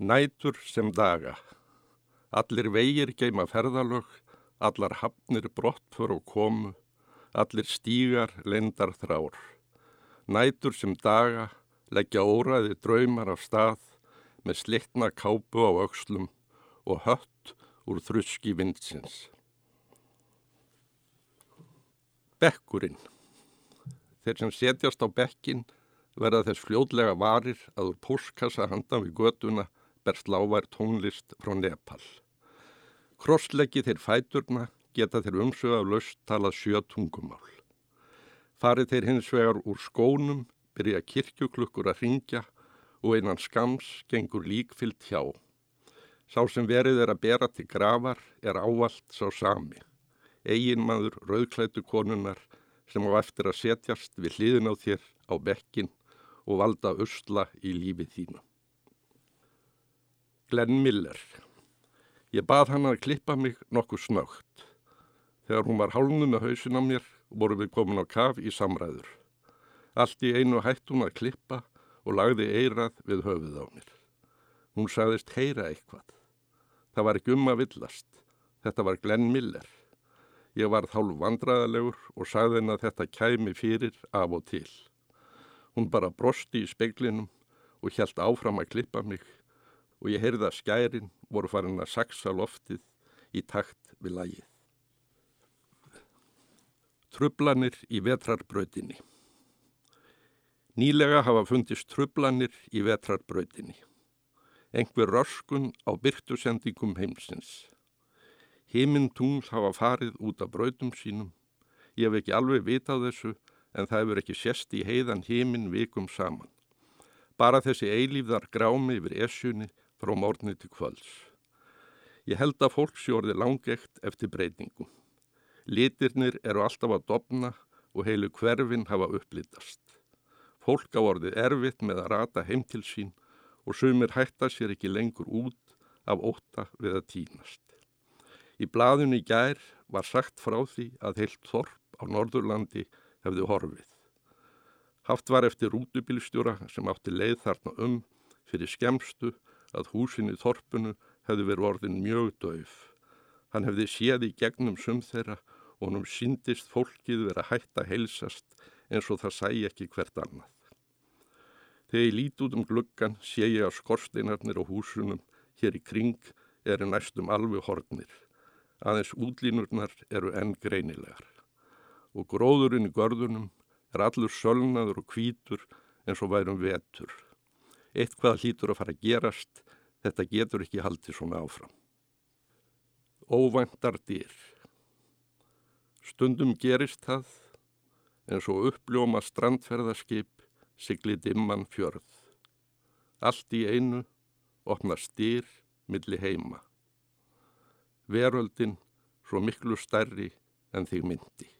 Nætur sem daga. Allir vegir geima ferðalög, allar hafnir brottför og komu, allir stígar lendar þrár. Nætur sem daga leggja óraði draumar af stað með slittna kápu á aukslum og hött úr þruski vindsins. Bekkurinn. Þeir sem setjast á bekkin verða þess fljóðlega varir að úr póskassa handan við göduna berst lávar tónlist frá Nepal. Krossleggi þeir fæturna geta þeir umsögða löst talað sjö tungumál. Farið þeir hins vegar úr skónum, byrja kirkjuklukkur að ringja og einan skams gengur líkfyllt hjá. Sá sem verið er að bera til gravar er ávalt sá sami. Eginmaður rauðklætu konunar sem á eftir að setjast við hliðin á þér á bekkin og valda usla í lífið þínu. Glenn Miller. Ég bað hann að klippa mig nokkuð snögt. Þegar hún var hálnu með hausin á mér voru við komin á kaf í samræður. Allt í einu hætt hún að klippa og lagði eirað við höfuð á mér. Hún sagðist heyra eitthvað. Það var ekki um að villast. Þetta var Glenn Miller. Ég var þálf vandraðalegur og sagði henn að þetta kæmi fyrir af og til. Hún bara brosti í speiklinum og hjælt áfram að klippa mig og ég heyrði að skærin voru farin að saksa loftið í takt við lagið. Trublanir í vetrarbrautinni Nýlega hafa fundist trublanir í vetrarbrautinni. Engver röskun á byrtusendingum heimsins. Heiminn tungl hafa farið út af brautum sínum. Ég hef ekki alveg vitað þessu en það hefur ekki sérst í heiðan heiminn vikum saman. Bara þessi eilífðar grámi yfir esjunni frá mórni til kvölds. Ég held að fólk sjórði langegt eftir breytingum. Litirnir eru alltaf að dopna og heilu hverfin hafa upplitast. Fólk á orðið erfitt með að rata heim til sín og sumir hætta sér ekki lengur út af óta við að týnast. Í blaðunni gær var sagt frá því að heilt þorp á Norðurlandi hefði horfið. Haft var eftir rútubilstjóra sem átti leið þarna um fyrir skemstu að húsin í þorpunu hefði verið orðin mjög döf. Hann hefði séð í gegnum sum þeirra og hann um síndist fólkið verið að hætta heilsast eins og það sæ ekki hvert annað. Þegar ég lít út um gluggan sé ég að skorsteinarnir og húsunum hér í kring eru næstum alveg hornir. Aðeins útlínurnar eru enn greinilegar. Og gróðurinn í görðunum er allur sölnaður og kvítur eins og værum vetur eitthvað hlýtur að fara að gerast, þetta getur ekki haldið svona áfram. Óvæntar dýr. Stundum gerist það en svo uppljóma strandferðarskip sigli dimman fjörð. Allt í einu opnast dýr milli heima. Veröldin svo miklu stærri en þig myndi.